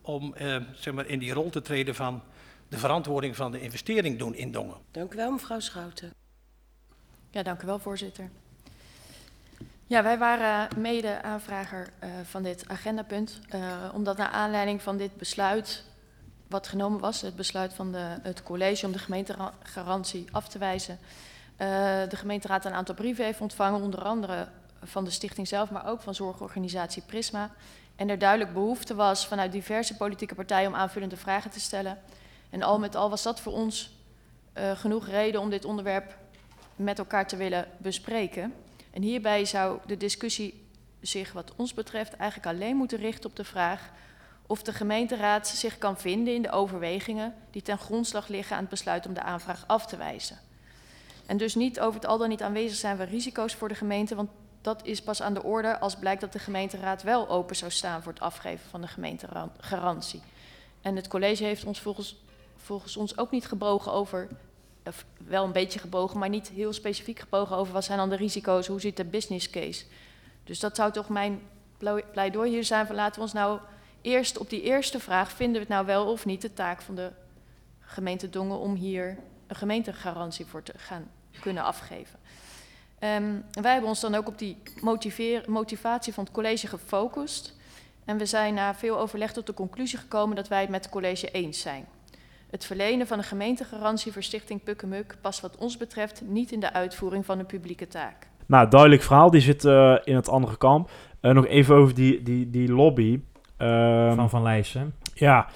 om eh, zeg maar, in die rol te treden van de verantwoording van de investering doen in Dongen. Dank u wel, mevrouw Schouten. Ja, dank u wel, voorzitter. Ja, wij waren mede aanvrager eh, van dit agendapunt, eh, omdat naar aanleiding van dit besluit wat genomen was, het besluit van de, het college om de gemeentegarantie af te wijzen, eh, de gemeenteraad een aantal brieven heeft ontvangen, onder andere van de stichting zelf, maar ook van zorgorganisatie Prisma. En er duidelijk behoefte was vanuit diverse politieke partijen om aanvullende vragen te stellen. En al met al was dat voor ons eh, genoeg reden om dit onderwerp met elkaar te willen bespreken. En hierbij zou de discussie zich wat ons betreft eigenlijk alleen moeten richten op de vraag of de gemeenteraad zich kan vinden in de overwegingen die ten grondslag liggen aan het besluit om de aanvraag af te wijzen. En dus niet over het al dan niet aanwezig zijn van risico's voor de gemeente, want dat is pas aan de orde als blijkt dat de gemeenteraad wel open zou staan voor het afgeven van de gemeentegarantie. En het college heeft ons volgens, volgens ons ook niet gebogen over of wel een beetje gebogen, maar niet heel specifiek gebogen over wat zijn dan de risico's, hoe zit de business case. Dus dat zou toch mijn pleidooi hier zijn van laten we ons nou eerst op die eerste vraag, vinden we het nou wel of niet de taak van de gemeente Dongen om hier een gemeentegarantie voor te gaan kunnen afgeven. Um, wij hebben ons dan ook op die motivatie van het college gefocust. En we zijn na veel overleg tot de conclusie gekomen dat wij het met het college eens zijn. Het verlenen van een gemeentegarantie voor Stichting Pukkemuk past wat ons betreft niet in de uitvoering van een publieke taak. Nou, duidelijk verhaal. Die zit uh, in het andere kamp. Uh, nog even over die, die, die lobby. Um, van Van Leijsen. Ja,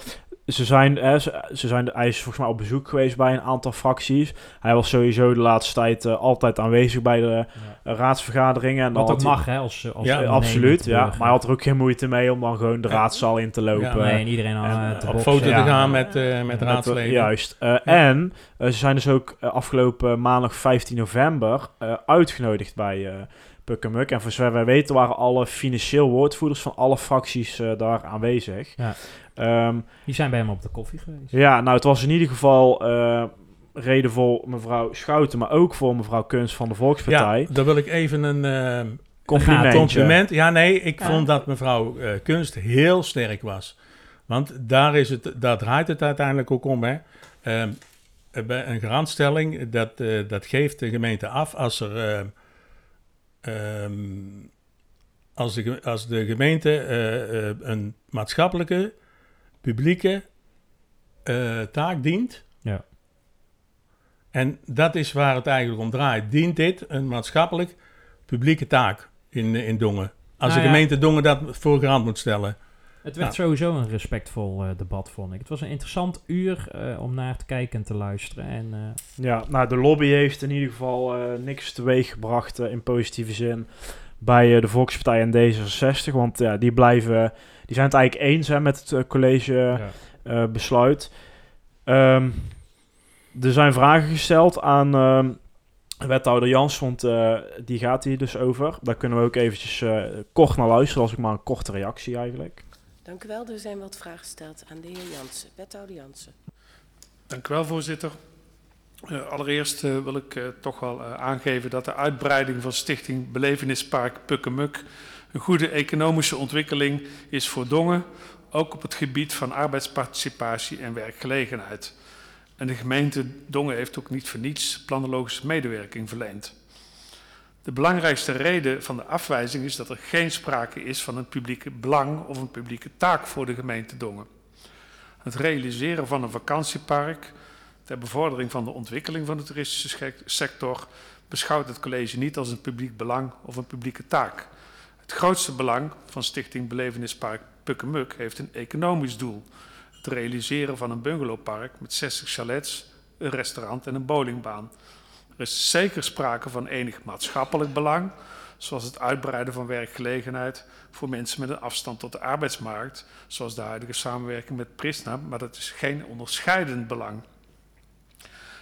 ze zijn, eh, ze, ze zijn, hij is volgens mij op bezoek geweest bij een aantal fracties. Hij was sowieso de laatste tijd uh, altijd aanwezig bij de ja. raadsvergaderingen. En Wat ook mag, hè? Als, als ja, absoluut. Ja. Maar hij had er ook geen moeite mee om dan gewoon de raadzaal in te lopen. Ja, nee, en iedereen al en, te op boksen. foto ja. te gaan met, uh, met raadsleden. juist. En ze zijn dus ook afgelopen maandag 15 november uitgenodigd bij Pukkemuk. En voor zover wij weten waren alle financieel woordvoerders van alle fracties eh, daar aanwezig. Ja. Ehm, Die zijn bij hem op de koffie geweest. ja, nou het was in ieder geval eh, reden voor mevrouw Schouten, maar ook voor mevrouw Kunst van de Volkspartij. Ja, daar wil ik even een eh, Complimentje. compliment. Ja, nee, ik Ja. vond dat mevrouw eh, Kunst heel sterk was. Want daar, is het, daar draait het uiteindelijk ook om. Hè. Ehm, eh, bij een garantstelling, dat, eh, dat geeft de gemeente af als er... ehm, als, de, als de gemeente eh, eh, een maatschappelijke, publieke eh, taak dient. Ja. En dat is waar het eigenlijk om draait. Dient dit een maatschappelijk publieke taak in, in Dongen? Als Nou de ja. gemeente Dongen dat voor garant moet stellen. Het werd sowieso een respectvol eh, debat, vond ik. Het was een interessant uur eh, om naar te kijken en te luisteren. En eh, Ja, nou, de lobby heeft in ieder geval niks teweeg gebracht eh, in positieve zin bij de Volkspartij en D66. Want ja, die blijven, die zijn het eigenlijk eens hè, met het eh, college ja. eh, besluit. Ehm, er zijn vragen gesteld aan ehm, wethouder Jans, want die gaat hier dus over. Daar kunnen we ook eventjes kort naar luisteren, als ik maar een korte reactie eigenlijk. Dank u wel. Er zijn wat vragen gesteld aan de heer Jansen. Wethouder Jansen. Dank u wel, voorzitter. Eh, allereerst eh, wil ik eh, toch wel aangeven dat de uitbreiding van Stichting Belevenispark Pukkemuk een goede economische ontwikkeling is voor Dongen, ook op het gebied van arbeidsparticipatie en werkgelegenheid. En de gemeente Dongen heeft ook niet voor niets planologische medewerking verleend. De belangrijkste reden van de afwijzing is dat er geen sprake is van een publieke belang of een publieke taak voor de gemeente Dongen. Het realiseren van een vakantiepark ter bevordering van de ontwikkeling van de toeristische sector beschouwt het college niet als een publiek belang of een publieke taak. Het grootste belang van Stichting Belevenispark Pukkemuk heeft een economisch doel. Het realiseren van een bungalowpark met 60 chalets, een restaurant en een bowlingbaan. Er is zeker sprake van enig maatschappelijk belang, zoals het uitbreiden van werkgelegenheid voor mensen met een afstand tot de arbeidsmarkt, zoals de huidige samenwerking met Prisna, maar dat is geen onderscheidend belang.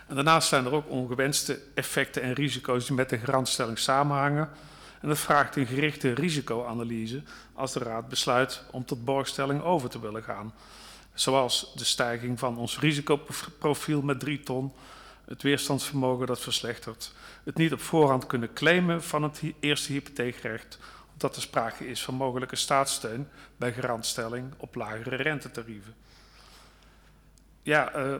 En daarnaast zijn er ook ongewenste effecten en risico's die met de garantstelling samenhangen. En dat vraagt een gerichte risicoanalyse als de Raad besluit om tot borgstelling over te willen gaan. Zoals de stijging van ons risicoprofiel met 3 ton, het weerstandsvermogen dat verslechtert, het niet op voorhand kunnen claimen van het eerste hypotheekrecht, omdat er sprake is van mogelijke staatssteun bij garantstelling op lagere rentetarieven. Ja, eh,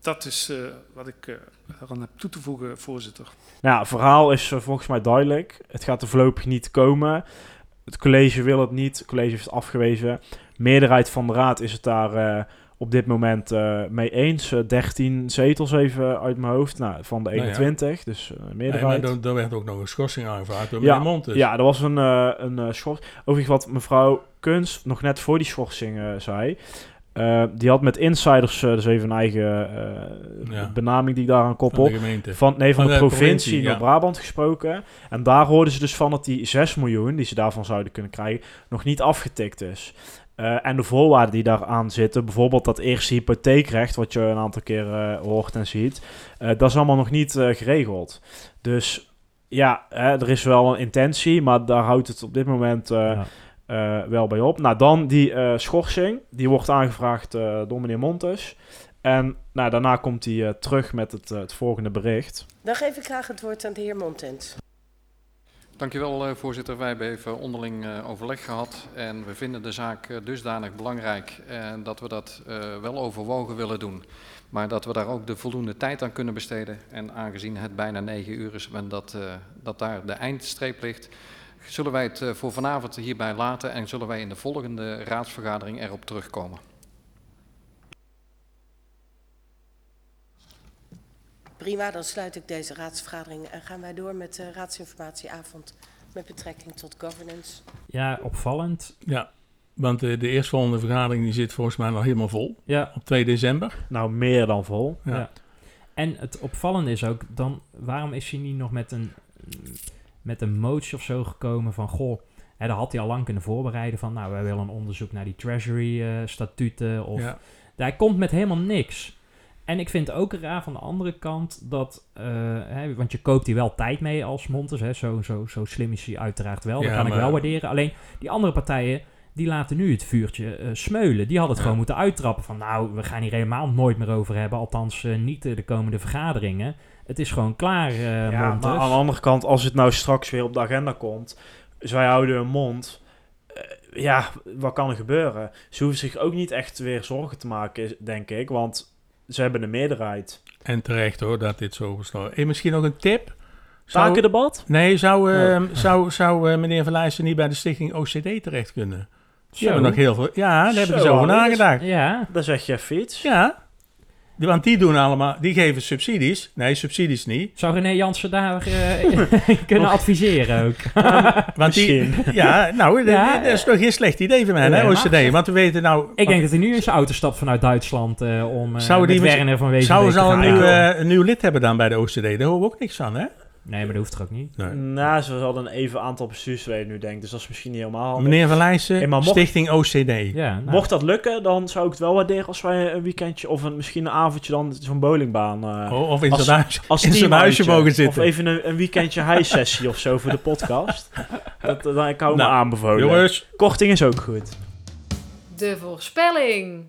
dat is eh, wat ik eh eraan heb toe te voegen, voorzitter. Nou, het verhaal is volgens mij duidelijk. Het gaat er voorlopig niet komen. Het college wil het niet. Het college heeft het afgewezen. meerderheid van de raad is het daar op dit moment eh, mee eens. Eh, 13 zetels even uit mijn hoofd. Nou, van de Nou ja. 21, dus eh, Nee, meerderheid. er, er werd ook nog een schorsing aangevraagd door Ja, meneer Montes. Ja, er was een, eh een eh, schors. Overigens wat mevrouw Kunst nog net voor die schorsing eh, zei. eh, die had met insiders eh, dus even een eigen eh, Ja. benaming die ik daaraan van koppel. de gemeente. Van, nee, van, Van de, de provincie, ja. Noord-Brabant gesproken. En daar hoorden ze dus van dat die 6 miljoen die ze daarvan zouden kunnen krijgen, nog niet afgetikt is. Eh, en de voorwaarden die daaraan zitten, bijvoorbeeld dat eerste hypotheekrecht, wat je een aantal keer eh, hoort en ziet, eh, dat is allemaal nog niet eh, geregeld. Dus ja, hè, er is wel een intentie, maar daar houdt het op dit moment eh, Ja. eh, wel bij op. Nou, dan die eh, schorsing, die wordt aangevraagd eh, door meneer Montes. En nou, daarna komt hij eh, terug met het, het volgende bericht. Dan geef ik graag het woord aan de heer Montent. Dankjewel, eh, voorzitter. Wij hebben even onderling eh, overleg gehad en we vinden de zaak eh, dusdanig belangrijk dat we dat wel overwogen willen doen. Maar dat we daar ook de voldoende tijd aan kunnen besteden. En aangezien het bijna negen uur is en dat, dat daar de eindstreep ligt, zullen wij het voor vanavond hierbij laten en zullen wij in de volgende raadsvergadering erop terugkomen. Prima, dan sluit ik deze raadsvergadering en gaan wij door met de raadsinformatieavond met betrekking tot governance. ja, opvallend. Ja, want eh, de eerstvolgende vergadering die zit volgens mij nog helemaal vol. Ja, Op 2 december. Nou, meer dan vol. Ja. Ja. En het opvallende is ook, dan, waarom is hij niet nog met een, met een motie of zo gekomen van, goh, hè, daar had hij al lang kunnen voorbereiden van, nou, wij willen een onderzoek naar die treasury-statuten. of Ja. Hij komt met helemaal niks. En ik vind ook raar van de andere kant dat, eh, hè, want je koopt hier wel tijd mee als Montes, hè, zo, zo, zo slim is hij uiteraard wel, dat kan ik wel waarderen. Alleen die andere partijen, die laten nu het vuurtje eh, smeulen. Die hadden het Ja. gewoon moeten uittrappen van, nou, we gaan hier helemaal nooit meer over hebben, althans eh, niet de komende vergaderingen. Het is gewoon klaar, Ja, Montes. maar aan de andere kant, als het nou straks weer op de agenda komt, zij houden hun mond. ja, wat kan er gebeuren? Ze hoeven zich ook niet echt weer zorgen te maken, denk ik, want ze hebben een meerderheid. En terecht hoor, dat dit zo besloten is. Misschien nog een tip? Takendebat? Nee, zou, Oh. zou, zou eh, meneer Van Leijsen niet bij de stichting OCD terecht kunnen? Zo. hebben nog heel veel... Ja, daar hebben Zo, ze over nagedacht. Ja, Dan zeg je fiets. Ja, want die doen allemaal... Die geven subsidies. Nee, subsidies niet. zou René Jansen daar eh, [LAUGHS] [LAUGHS] kunnen adviseren ook? [LAUGHS] Want die, ja, nou, dat- Ja, dat is toch geen slecht idee van mij, Nee, hè, maar- OCD. Want we weten nou... Ik denk dat hij nu in zijn auto stapt vanuit Duitsland eh, om uh, Zouden met die Werner van Wezenbeek Zouden te ze al een nieuw, een nieuw lid hebben dan bij de OCD? Daar horen we ook niks van, hè? Nee, maar dat hoeft toch ook niet? Nee. Nou, ze hadden een even aantal bestuursleden nu, denk ik. Dus dat is misschien niet helemaal handig. Meneer Van Leijsen, Hey, maar mocht- Stichting OCD. Ja, nou, Mocht dat lukken, dan zou ik het wel waarderen als wij een weekendje of een, misschien een avondje dan zo'n bowlingbaan... eh, Oh, of in Als- zijn huis- als in zijn teamuitje. huisje mogen zitten. Of even een, een weekendje high-sessie of zo voor de podcast. [LAUGHS] Dat, dat, ik hou me Nou, aanbevolen. Jongens, Korting is ook goed. De voorspelling.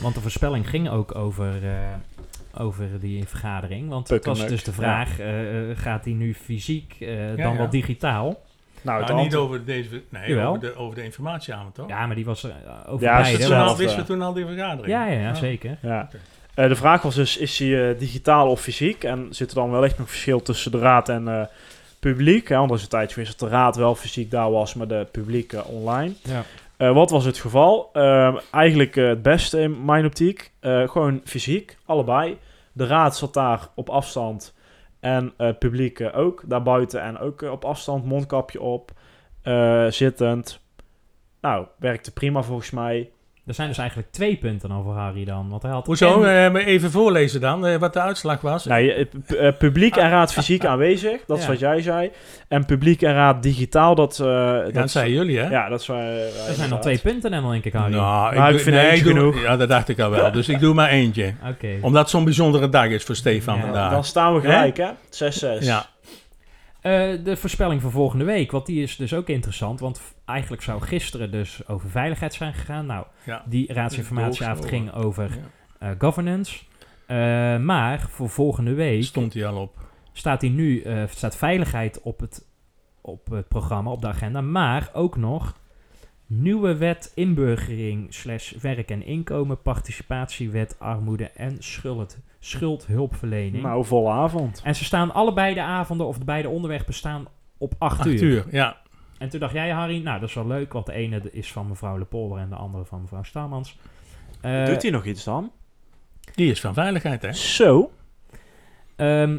Want de voorspelling ging ook over, eh, over die vergadering. Want het was dus de vraag, eh, eh, gaat die nu fysiek eh, dan ja. wel digitaal? Nou, het nou, niet over deze... Nee, over de, over de informatieavond, toch? Ja, maar die was over Ja, beide, wel. al, wisten we toen al die vergadering? Ja, ja, ja, zeker. Ja. Eh, de vraag was dus, is hij digitaal of fysiek? En zit er dan wellicht nog verschil tussen de raad en eh, publiek? Hè? Want er is een tijdje geweest dat de raad wel fysiek daar was, maar de publiek online. Ja. Eh, wat was het geval? Ehm, eigenlijk het beste in mijn optiek. Eh, gewoon fysiek, allebei. De raad zat daar op afstand en eh, publiek eh, ook. Daarbuiten en ook eh, op afstand, mondkapje op, zittend. Nou, werkte prima volgens mij. Er zijn dus eigenlijk twee punten voor Harry dan. Want hij had Hoezo? en- Eh, maar even voorlezen dan, eh, wat de uitslag was. Nee, eh, pu- publiek en raad fysiek aanwezig, dat is Ja. wat jij zei. En publiek en raad digitaal, dat... eh Ja, dat dat zeiden jullie, hè? Ja, dat is waar... wij er zijn nog twee punten en dan denk ik, Harry. Nou, Nou, ik vind nee, eentje doe- genoeg. Ja, dat dacht ik al wel. Dus ik doe maar eentje. [LAUGHS] Oké. Omdat het zo'n bijzondere dag is voor Stefan Ja, vandaag. Dan staan we gelijk, hè? 6-6. Ja. Eh, de voorspelling voor volgende week, want die is dus ook interessant. Want eigenlijk zou gisteren dus over veiligheid zijn gegaan. Nou, Ja. die raadsinformatieavond ging over Ja. eh, governance. Eh, maar voor volgende week Stond hij al op. staat, hij nu, eh, staat veiligheid op het, op het programma, op de agenda. Maar ook nog nieuwe wet inburgering slash werk en inkomen, participatiewet, armoede en schuld, schuldhulpverlening. Nou, volle avond. En ze staan allebei de avonden, of de beide onderwerpen staan op 8 Acht uur. uur, ja. En toen dacht jij, Harry, nou dat is wel leuk, want de ene is van mevrouw Lepolder en de andere van mevrouw Stamans. Eh, Doet hij nog iets dan? Die is van veiligheid, hè? Zo. ehm,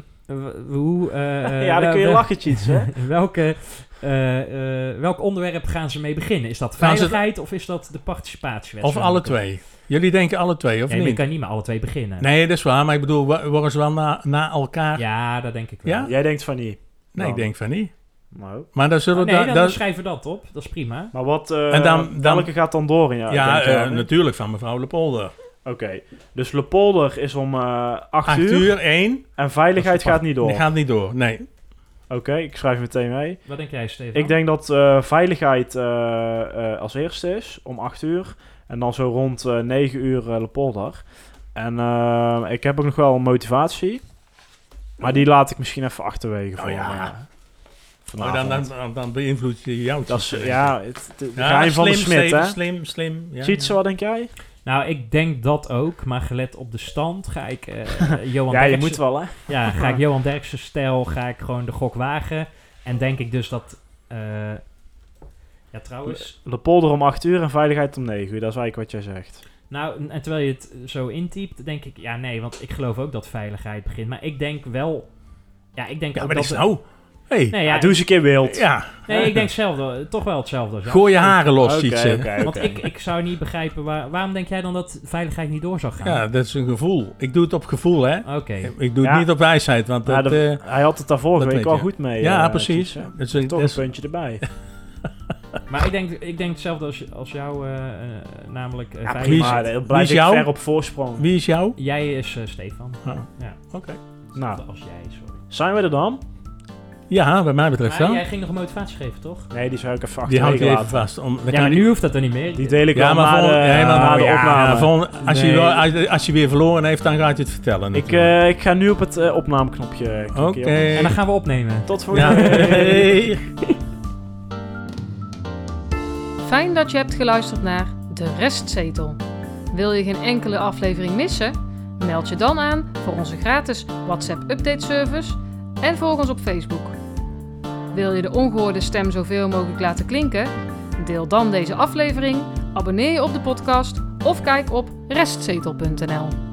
hoe, eh, [LAUGHS] ja, dan kun je lachen, iets, hè? [LAUGHS] welke, eh, eh, welk onderwerp gaan ze mee beginnen? Is dat veiligheid of is dat de participatiewet? Of alle twee. Jullie denken alle twee, of Nee, je niet? kan niet met alle twee beginnen. Nee, dat is waar. Maar ik bedoel, worden ze wel na, na elkaar? Ja, dat denk ik wel. Ja? Jij denkt van niet. Nee, ik denk van niet. Nou. Maar dan zullen Oh, we... nee, da- dan da- schrijven we dat op. Dat is prima. Maar wat... eh, En dan- dan- welke gaat dan door in jou? ja, eh, natuurlijk van mevrouw Lepolder. Oké. Dus Lepolder is om eh 8 Acht uur. uur, één. En veiligheid gaat niet door. Die gaat niet door, nee. Oké, ik schrijf meteen mee. Wat denk jij, Stefan? Ik denk dat eh, veiligheid eh, eh, als eerste is, om 8 uur. En dan zo rond eh 9 uur Lepolder. En ik heb ook nog wel een motivatie. Maar die laat ik misschien even achterwege Oh voor ja. Maar dan, dan, dan, dan beïnvloed je jou. dat is, ja, het, Ja, van de slim, hè? Slim, slim. Ja, Ziet ze, ja. wat denk jij? Nou, ik denk dat ook, maar gelet op de stand ga ik eh, [LAUGHS] Johan Ja, je Derksen- moet wel, hè? Ja, ga ik [LAUGHS] Johan Derksen stijl, ga ik gewoon de gok wagen. En denk ik dus dat... eh, ja, trouwens... Lepolder om 8 uur en veiligheid om 9 uur. Dat is eigenlijk wat jij zegt. Nou, en terwijl je het zo intypt, denk ik... Ja, nee, want ik geloof ook dat veiligheid begint. Maar ik denk wel... Ja, ik denk Ja, ook maar dat... dat is nou... Hey, Nee, Ja, ja, doe eens een keer wild. ja. nee, ik denk hetzelfde. Toch wel hetzelfde. Gooi je haren los, ze. oké, Want ik, ik zou niet begrijpen... Waar, waarom denk jij dan dat veiligheid niet door zou gaan? Ja, dat is een gevoel. Ik doe het op gevoel, hè. Oké. Ik doe het Ja. niet op wijsheid, want Ja, dat... de- eh, hij had het daar vorige dat week weet al goed mee. ja, eh, precies. Dat is, Toch een puntje erbij. [LAUGHS] Maar ik denk, ik denk hetzelfde als, als jou, eh, namelijk uh, Ja, prima. Dan wie blijf is ik jou? ver op voorsprong. Wie is jou? Jij is Stefan. Oh, Ja, Oké. Nou, als jij, sorry. zijn we er dan? Ja, bij mij betreft Maar wel. jij ging nog een motivatie geven, toch? Nee, die zou ik even Die houdt hij even laten. vast. Om, dan Ja, kan maar ik- nu hoeft dat er niet meer. Die deel ik Ja, wel maar na vol- de, ja, maar- na de ja, opname. vol- als, Nee. je wel, als, als je weer verloren heeft, dan gaat je het vertellen. ik, eh, ik ga nu op het eh, opnameknopje klikken. Oké. En dan gaan we opnemen. Tot voor Ja, hey. [LAUGHS] Fijn dat je hebt geluisterd naar De Restzetel. Wil je geen enkele aflevering missen? Meld je dan aan voor onze gratis WhatsApp update service en volg ons op Facebook. Wil je de ongehoorde stem zoveel mogelijk laten klinken? Deel dan deze aflevering, abonneer je op de podcast of kijk op restzetel.nl.